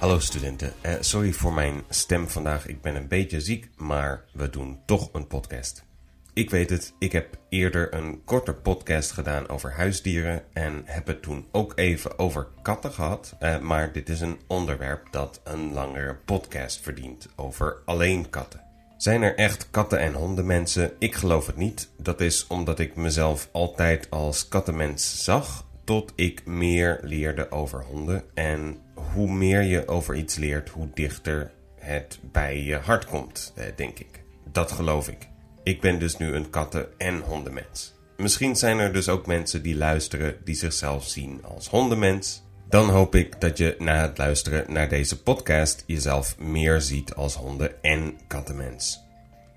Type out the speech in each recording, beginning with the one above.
Hallo studenten, uh, sorry voor mijn stem vandaag. Ik ben een beetje ziek, maar we doen toch een podcast. Ik weet het, ik heb eerder een korte podcast gedaan over huisdieren en heb het toen ook even over katten gehad. Uh, maar dit is een onderwerp dat een langere podcast verdient over alleen katten. Zijn er echt katten- en hondenmensen? Ik geloof het niet. Dat is omdat ik mezelf altijd als kattenmens zag, tot ik meer leerde over honden. En hoe meer je over iets leert, hoe dichter het bij je hart komt, eh, denk ik. Dat geloof ik. Ik ben dus nu een katten- en hondenmens. Misschien zijn er dus ook mensen die luisteren die zichzelf zien als hondenmens. Dan hoop ik dat je na het luisteren naar deze podcast jezelf meer ziet als honden- en kattenmens.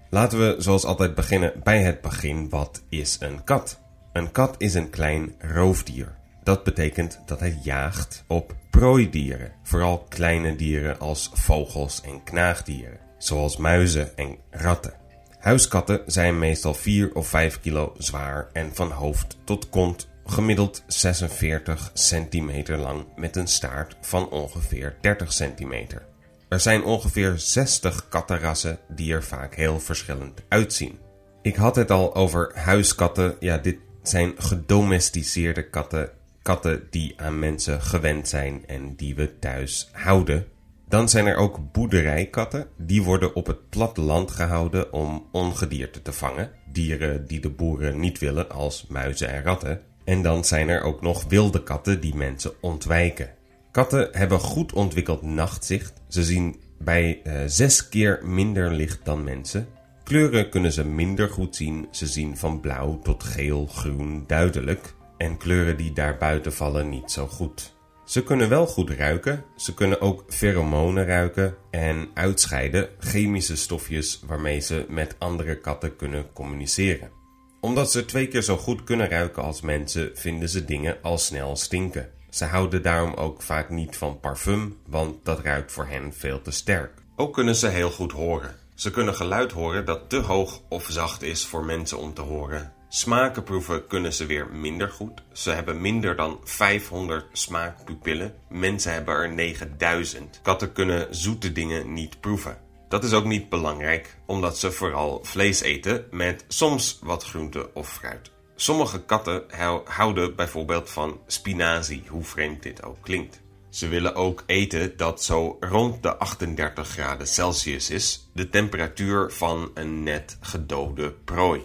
Laten we zoals altijd beginnen bij het begin. Wat is een kat? Een kat is een klein roofdier. Dat betekent dat het jaagt op prooidieren, vooral kleine dieren als vogels en knaagdieren, zoals muizen en ratten. Huiskatten zijn meestal 4 of 5 kilo zwaar en van hoofd tot kont gemiddeld 46 centimeter lang met een staart van ongeveer 30 centimeter. Er zijn ongeveer 60 kattenrassen die er vaak heel verschillend uitzien. Ik had het al over huiskatten. Ja, dit zijn gedomesticeerde katten. Katten die aan mensen gewend zijn en die we thuis houden. Dan zijn er ook boerderijkatten. Die worden op het platteland gehouden om ongedierte te vangen. Dieren die de boeren niet willen, als muizen en ratten. En dan zijn er ook nog wilde katten die mensen ontwijken. Katten hebben goed ontwikkeld nachtzicht. Ze zien bij uh, zes keer minder licht dan mensen. Kleuren kunnen ze minder goed zien. Ze zien van blauw tot geel, groen duidelijk. En kleuren die daarbuiten vallen niet zo goed. Ze kunnen wel goed ruiken. Ze kunnen ook pheromonen ruiken en uitscheiden chemische stofjes waarmee ze met andere katten kunnen communiceren. Omdat ze twee keer zo goed kunnen ruiken als mensen, vinden ze dingen al snel stinken. Ze houden daarom ook vaak niet van parfum, want dat ruikt voor hen veel te sterk. Ook kunnen ze heel goed horen. Ze kunnen geluid horen dat te hoog of zacht is voor mensen om te horen. Smaken proeven kunnen ze weer minder goed. Ze hebben minder dan 500 smaakpupillen. Mensen hebben er 9000. Katten kunnen zoete dingen niet proeven. Dat is ook niet belangrijk, omdat ze vooral vlees eten met soms wat groente of fruit. Sommige katten houden bijvoorbeeld van spinazie, hoe vreemd dit ook klinkt. Ze willen ook eten dat zo rond de 38 graden Celsius is, de temperatuur van een net gedode prooi.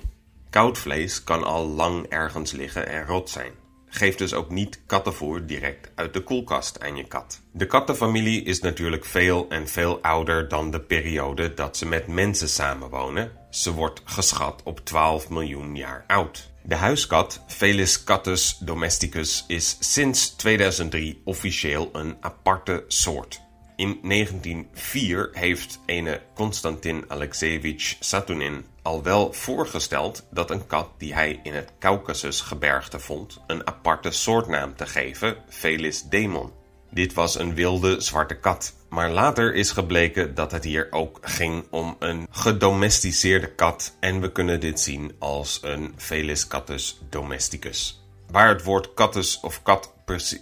Koud vlees kan al lang ergens liggen en rot zijn. Geef dus ook niet kattenvoer direct uit de koelkast aan je kat. De kattenfamilie is natuurlijk veel en veel ouder dan de periode dat ze met mensen samenwonen. Ze wordt geschat op 12 miljoen jaar oud. De huiskat Felis catus domesticus is sinds 2003 officieel een aparte soort. In 1904 heeft ene Konstantin Alexeyevich Satunin al wel voorgesteld dat een kat die hij in het Caucasusgebergte vond een aparte soortnaam te geven, Felis demon. Dit was een wilde zwarte kat, maar later is gebleken dat het hier ook ging om een gedomesticeerde kat en we kunnen dit zien als een Felis catus domesticus. Waar het woord catus of kat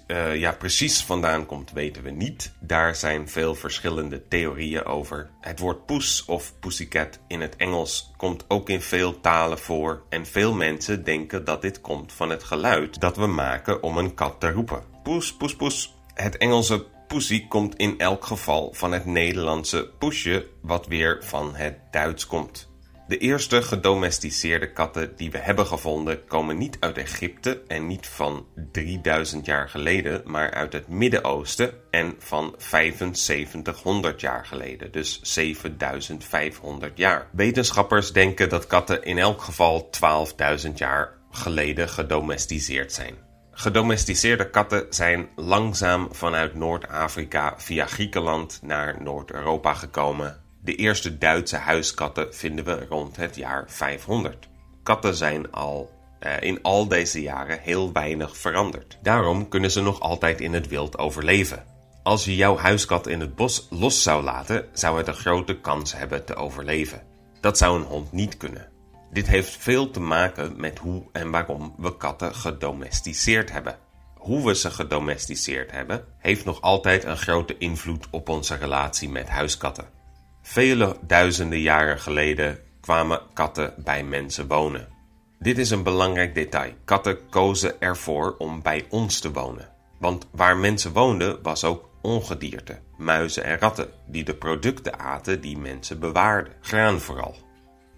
uh, ja, precies vandaan komt, weten we niet. Daar zijn veel verschillende theorieën over. Het woord poes of pussycat in het Engels komt ook in veel talen voor. En veel mensen denken dat dit komt van het geluid dat we maken om een kat te roepen. Poes, poes, poes. Het Engelse pussy komt in elk geval van het Nederlandse poesje, wat weer van het Duits komt. De eerste gedomesticeerde katten die we hebben gevonden komen niet uit Egypte en niet van 3000 jaar geleden, maar uit het Midden-Oosten en van 7500 jaar geleden, dus 7500 jaar. Wetenschappers denken dat katten in elk geval 12.000 jaar geleden gedomesticeerd zijn. Gedomesticeerde katten zijn langzaam vanuit Noord-Afrika via Griekenland naar Noord-Europa gekomen de eerste Duitse huiskatten vinden we rond het jaar 500. Katten zijn al uh, in al deze jaren heel weinig veranderd. Daarom kunnen ze nog altijd in het wild overleven. Als je jouw huiskat in het bos los zou laten, zou het een grote kans hebben te overleven. Dat zou een hond niet kunnen. Dit heeft veel te maken met hoe en waarom we katten gedomesticeerd hebben. hoe we ze gedomesticeerd hebben, heeft nog altijd een grote invloed op onze relatie met huiskatten. Vele duizenden jaren geleden kwamen katten bij mensen wonen. Dit is een belangrijk detail. Katten kozen ervoor om bij ons te wonen. Want waar mensen woonden was ook ongedierte, muizen en ratten, die de producten aten die mensen bewaarden, graan vooral.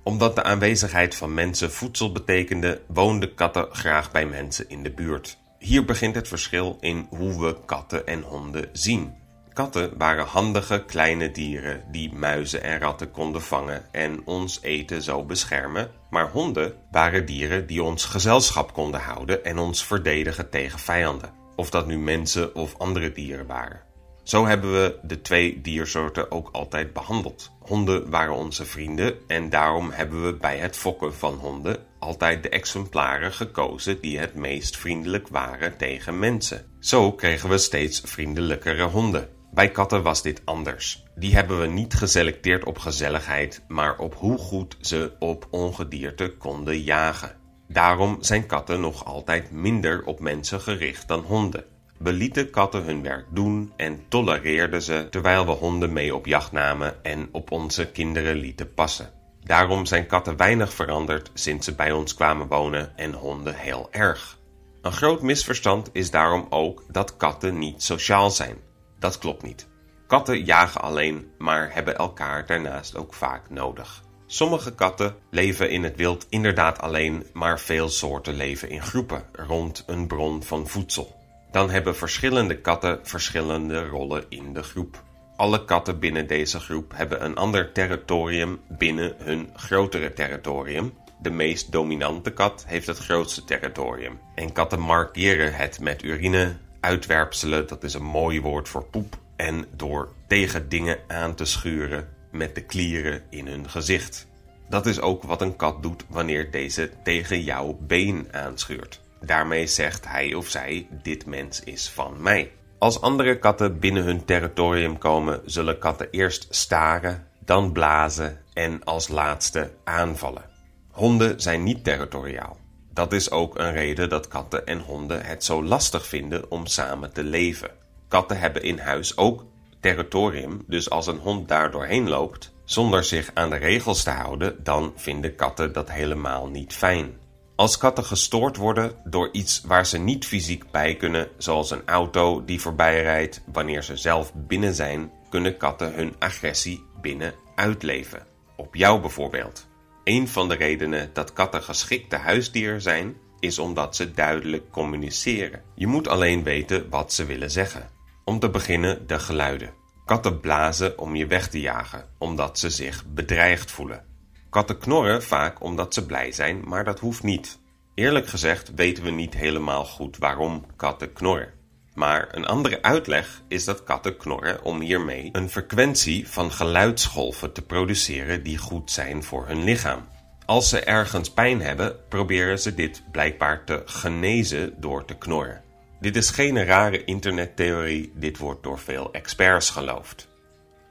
Omdat de aanwezigheid van mensen voedsel betekende, woonden katten graag bij mensen in de buurt. Hier begint het verschil in hoe we katten en honden zien. Katten waren handige kleine dieren die muizen en ratten konden vangen en ons eten zo beschermen, maar honden waren dieren die ons gezelschap konden houden en ons verdedigen tegen vijanden, of dat nu mensen of andere dieren waren. Zo hebben we de twee diersoorten ook altijd behandeld. Honden waren onze vrienden en daarom hebben we bij het fokken van honden altijd de exemplaren gekozen die het meest vriendelijk waren tegen mensen. Zo kregen we steeds vriendelijkere honden. Bij katten was dit anders. Die hebben we niet geselecteerd op gezelligheid, maar op hoe goed ze op ongedierte konden jagen. Daarom zijn katten nog altijd minder op mensen gericht dan honden. We lieten katten hun werk doen en tolereerden ze terwijl we honden mee op jacht namen en op onze kinderen lieten passen. Daarom zijn katten weinig veranderd sinds ze bij ons kwamen wonen en honden heel erg. Een groot misverstand is daarom ook dat katten niet sociaal zijn. Dat klopt niet. Katten jagen alleen, maar hebben elkaar daarnaast ook vaak nodig. Sommige katten leven in het wild inderdaad alleen, maar veel soorten leven in groepen rond een bron van voedsel. Dan hebben verschillende katten verschillende rollen in de groep. Alle katten binnen deze groep hebben een ander territorium binnen hun grotere territorium. De meest dominante kat heeft het grootste territorium. En katten markeren het met urine, uitwerpselen, dat is een mooi woord voor poep, en door tegen dingen aan te schuren met de klieren in hun gezicht. Dat is ook wat een kat doet wanneer deze tegen jouw been aanschuurt. Daarmee zegt hij of zij: Dit mens is van mij. Als andere katten binnen hun territorium komen, zullen katten eerst staren, dan blazen en als laatste aanvallen. Honden zijn niet territoriaal. Dat is ook een reden dat katten en honden het zo lastig vinden om samen te leven. Katten hebben in huis ook territorium, dus als een hond daar doorheen loopt zonder zich aan de regels te houden, dan vinden katten dat helemaal niet fijn. Als katten gestoord worden door iets waar ze niet fysiek bij kunnen, zoals een auto die voorbij rijdt wanneer ze zelf binnen zijn, kunnen katten hun agressie binnen uitleven. Op jou bijvoorbeeld. Een van de redenen dat katten geschikte huisdieren zijn, is omdat ze duidelijk communiceren. Je moet alleen weten wat ze willen zeggen. Om te beginnen de geluiden. Katten blazen om je weg te jagen, omdat ze zich bedreigd voelen. Katten knorren vaak omdat ze blij zijn, maar dat hoeft niet. Eerlijk gezegd weten we niet helemaal goed waarom katten knorren. Maar een andere uitleg is dat katten knorren om hiermee een frequentie van geluidsgolven te produceren die goed zijn voor hun lichaam. Als ze ergens pijn hebben, proberen ze dit blijkbaar te genezen door te knorren. Dit is geen rare internettheorie, dit wordt door veel experts geloofd.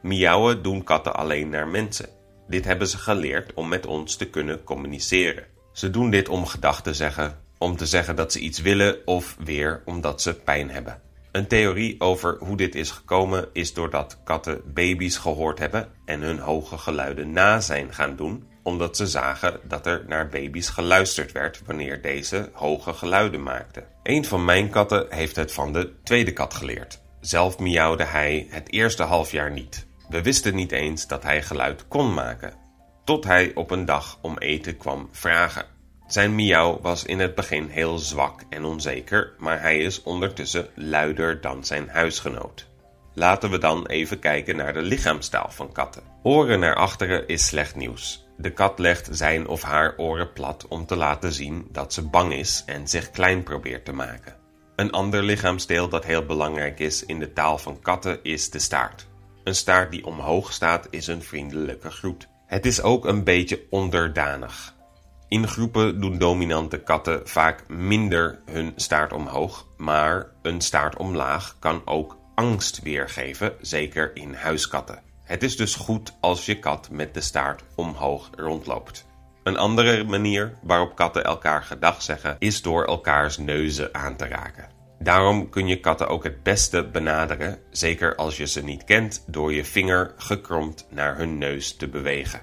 Miauwen doen katten alleen naar mensen. Dit hebben ze geleerd om met ons te kunnen communiceren. Ze doen dit om gedag te zeggen, om te zeggen dat ze iets willen of weer omdat ze pijn hebben. Een theorie over hoe dit is gekomen is doordat katten baby's gehoord hebben en hun hoge geluiden na zijn gaan doen, omdat ze zagen dat er naar baby's geluisterd werd wanneer deze hoge geluiden maakten. Een van mijn katten heeft het van de tweede kat geleerd. Zelf miauwde hij het eerste halfjaar niet. We wisten niet eens dat hij geluid kon maken, tot hij op een dag om eten kwam vragen. Zijn miauw was in het begin heel zwak en onzeker, maar hij is ondertussen luider dan zijn huisgenoot. Laten we dan even kijken naar de lichaamstaal van katten. Oren naar achteren is slecht nieuws. De kat legt zijn of haar oren plat om te laten zien dat ze bang is en zich klein probeert te maken. Een ander lichaamsdeel dat heel belangrijk is in de taal van katten is de staart. Een staart die omhoog staat is een vriendelijke groet. Het is ook een beetje onderdanig. In groepen doen dominante katten vaak minder hun staart omhoog, maar een staart omlaag kan ook angst weergeven, zeker in huiskatten. Het is dus goed als je kat met de staart omhoog rondloopt. Een andere manier waarop katten elkaar gedag zeggen is door elkaars neuzen aan te raken. Daarom kun je katten ook het beste benaderen, zeker als je ze niet kent, door je vinger gekromd naar hun neus te bewegen.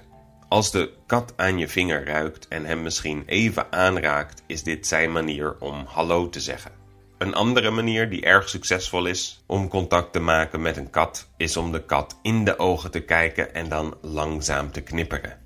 Als de kat aan je vinger ruikt en hem misschien even aanraakt, is dit zijn manier om hallo te zeggen. Een andere manier die erg succesvol is om contact te maken met een kat, is om de kat in de ogen te kijken en dan langzaam te knipperen.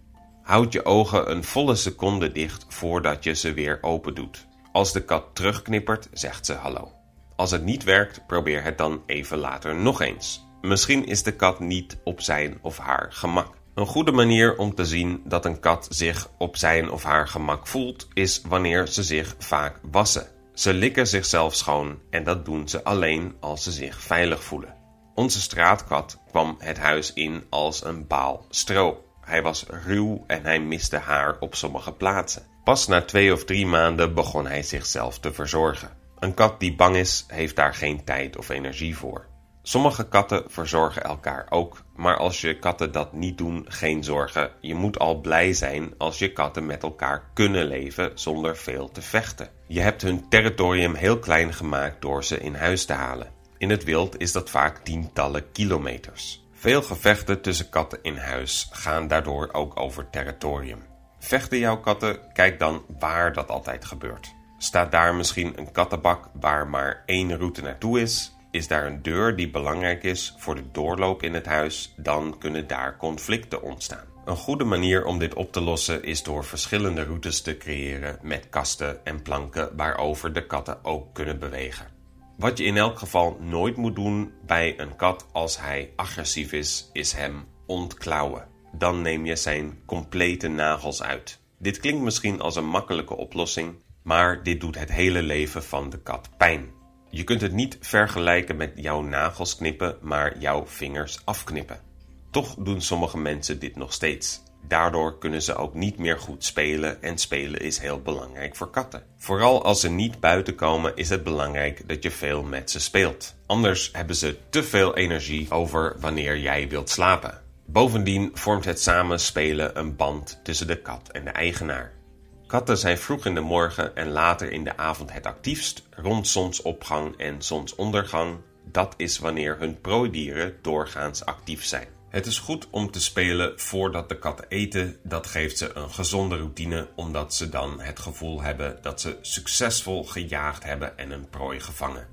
Houd je ogen een volle seconde dicht voordat je ze weer open doet. Als de kat terugknippert, zegt ze hallo. Als het niet werkt, probeer het dan even later nog eens. Misschien is de kat niet op zijn of haar gemak. Een goede manier om te zien dat een kat zich op zijn of haar gemak voelt, is wanneer ze zich vaak wassen. Ze likken zichzelf schoon en dat doen ze alleen als ze zich veilig voelen. Onze straatkat kwam het huis in als een baal stro. Hij was ruw en hij miste haar op sommige plaatsen. Pas na twee of drie maanden begon hij zichzelf te verzorgen. Een kat die bang is, heeft daar geen tijd of energie voor. Sommige katten verzorgen elkaar ook, maar als je katten dat niet doen, geen zorgen. Je moet al blij zijn als je katten met elkaar kunnen leven zonder veel te vechten. Je hebt hun territorium heel klein gemaakt door ze in huis te halen. In het wild is dat vaak tientallen kilometers. Veel gevechten tussen katten in huis gaan daardoor ook over territorium. Vechten jouw katten? Kijk dan waar dat altijd gebeurt. Staat daar misschien een kattenbak waar maar één route naartoe is? Is daar een deur die belangrijk is voor de doorloop in het huis? Dan kunnen daar conflicten ontstaan. Een goede manier om dit op te lossen is door verschillende routes te creëren met kasten en planken waarover de katten ook kunnen bewegen. Wat je in elk geval nooit moet doen bij een kat als hij agressief is, is hem ontklauwen. Dan neem je zijn complete nagels uit. Dit klinkt misschien als een makkelijke oplossing, maar dit doet het hele leven van de kat pijn. Je kunt het niet vergelijken met jouw nagels knippen, maar jouw vingers afknippen. Toch doen sommige mensen dit nog steeds. Daardoor kunnen ze ook niet meer goed spelen en spelen is heel belangrijk voor katten. Vooral als ze niet buiten komen is het belangrijk dat je veel met ze speelt. Anders hebben ze te veel energie over wanneer jij wilt slapen. Bovendien vormt het samen spelen een band tussen de kat en de eigenaar. Katten zijn vroeg in de morgen en later in de avond het actiefst, rond zonsopgang en zonsondergang. Dat is wanneer hun prooidieren doorgaans actief zijn. Het is goed om te spelen voordat de katten eten. Dat geeft ze een gezonde routine, omdat ze dan het gevoel hebben dat ze succesvol gejaagd hebben en een prooi gevangen.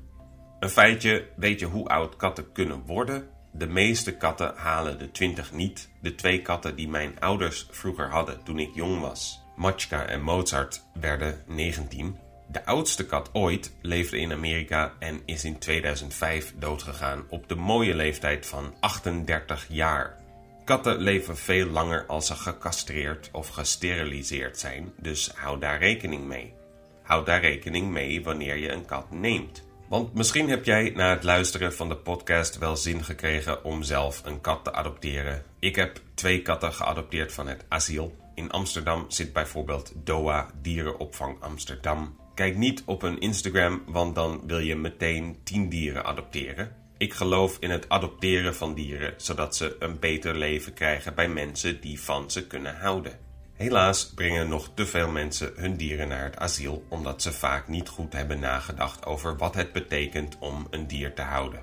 Een feitje: weet je hoe oud katten kunnen worden? De meeste katten halen de 20 niet. De twee katten die mijn ouders vroeger hadden toen ik jong was, Machka en Mozart, werden 19. De oudste kat ooit leefde in Amerika en is in 2005 doodgegaan op de mooie leeftijd van 38 jaar. Katten leven veel langer als ze gecastreerd of gesteriliseerd zijn, dus hou daar rekening mee. Houd daar rekening mee wanneer je een kat neemt. Want misschien heb jij na het luisteren van de podcast wel zin gekregen om zelf een kat te adopteren. Ik heb twee katten geadopteerd van het asiel. In Amsterdam zit bijvoorbeeld DOA Dierenopvang Amsterdam. Kijk niet op hun Instagram, want dan wil je meteen 10 dieren adopteren. Ik geloof in het adopteren van dieren, zodat ze een beter leven krijgen bij mensen die van ze kunnen houden. Helaas brengen nog te veel mensen hun dieren naar het asiel omdat ze vaak niet goed hebben nagedacht over wat het betekent om een dier te houden.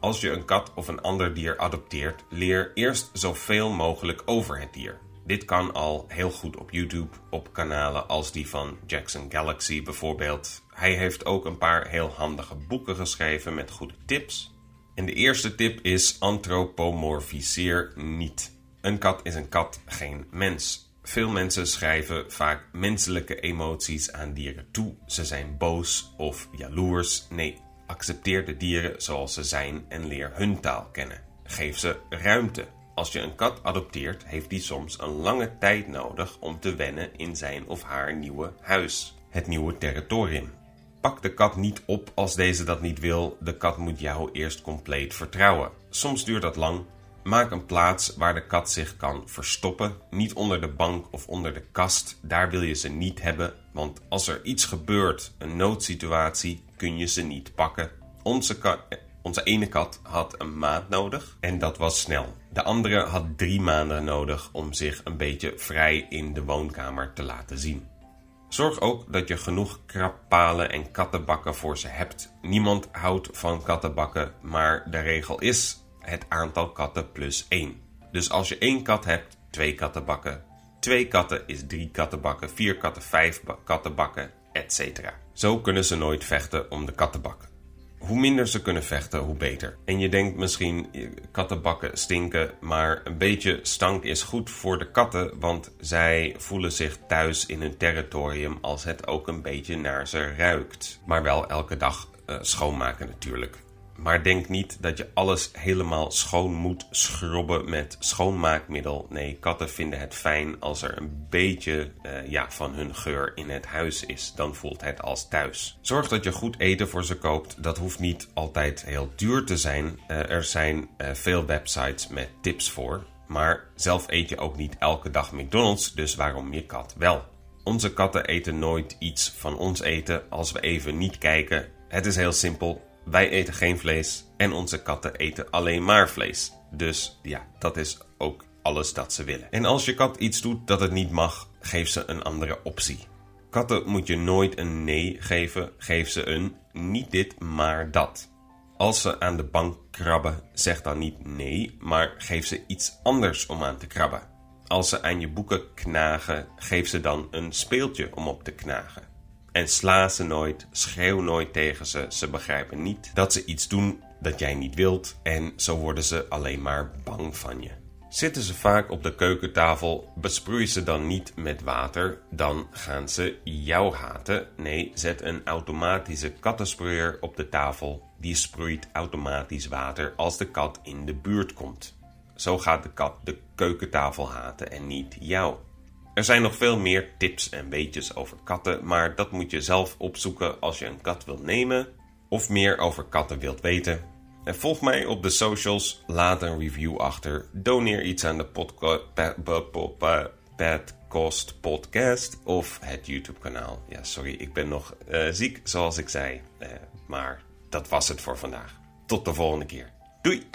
Als je een kat of een ander dier adopteert, leer eerst zoveel mogelijk over het dier. Dit kan al heel goed op YouTube, op kanalen als die van Jackson Galaxy bijvoorbeeld. Hij heeft ook een paar heel handige boeken geschreven met goede tips. En de eerste tip is antropomorfiseer niet. Een kat is een kat, geen mens. Veel mensen schrijven vaak menselijke emoties aan dieren toe. Ze zijn boos of jaloers. Nee, accepteer de dieren zoals ze zijn en leer hun taal kennen. Geef ze ruimte. Als je een kat adopteert, heeft die soms een lange tijd nodig om te wennen in zijn of haar nieuwe huis, het nieuwe territorium. Pak de kat niet op als deze dat niet wil. De kat moet jou eerst compleet vertrouwen. Soms duurt dat lang. Maak een plaats waar de kat zich kan verstoppen. Niet onder de bank of onder de kast. Daar wil je ze niet hebben, want als er iets gebeurt, een noodsituatie, kun je ze niet pakken. Onze kat onze ene kat had een maand nodig en dat was snel. De andere had drie maanden nodig om zich een beetje vrij in de woonkamer te laten zien. Zorg ook dat je genoeg krabbalen en kattenbakken voor ze hebt. Niemand houdt van kattenbakken, maar de regel is het aantal katten plus één. Dus als je één kat hebt, twee kattenbakken. Twee katten is drie kattenbakken, vier katten, vijf kattenbakken, etc. Zo kunnen ze nooit vechten om de kattenbakken. Hoe minder ze kunnen vechten, hoe beter. En je denkt misschien, kattenbakken stinken, maar een beetje stank is goed voor de katten, want zij voelen zich thuis in hun territorium als het ook een beetje naar ze ruikt. Maar wel elke dag uh, schoonmaken natuurlijk. Maar denk niet dat je alles helemaal schoon moet schrobben met schoonmaakmiddel. Nee, katten vinden het fijn als er een beetje uh, ja, van hun geur in het huis is. Dan voelt het als thuis. Zorg dat je goed eten voor ze koopt. Dat hoeft niet altijd heel duur te zijn. Uh, er zijn uh, veel websites met tips voor. Maar zelf eet je ook niet elke dag McDonald's, dus waarom je kat wel? Onze katten eten nooit iets van ons eten als we even niet kijken. Het is heel simpel. Wij eten geen vlees en onze katten eten alleen maar vlees. Dus ja, dat is ook alles dat ze willen. En als je kat iets doet dat het niet mag, geef ze een andere optie. Katten moet je nooit een nee geven, geef ze een niet dit, maar dat. Als ze aan de bank krabben, zeg dan niet nee, maar geef ze iets anders om aan te krabben. Als ze aan je boeken knagen, geef ze dan een speeltje om op te knagen. En sla ze nooit, schreeuw nooit tegen ze. Ze begrijpen niet dat ze iets doen dat jij niet wilt en zo worden ze alleen maar bang van je. Zitten ze vaak op de keukentafel, besproei ze dan niet met water, dan gaan ze jou haten. Nee, zet een automatische kattensproeier op de tafel. Die sproeit automatisch water als de kat in de buurt komt. Zo gaat de kat de keukentafel haten en niet jou. Er zijn nog veel meer tips en weetjes over katten, maar dat moet je zelf opzoeken als je een kat wilt nemen of meer over katten wilt weten. En volg mij op de socials, laat een review achter, doneer iets aan de podcast podcast of het YouTube kanaal. Ja, sorry, ik ben nog uh, ziek zoals ik zei, uh, maar dat was het voor vandaag. Tot de volgende keer. Doei!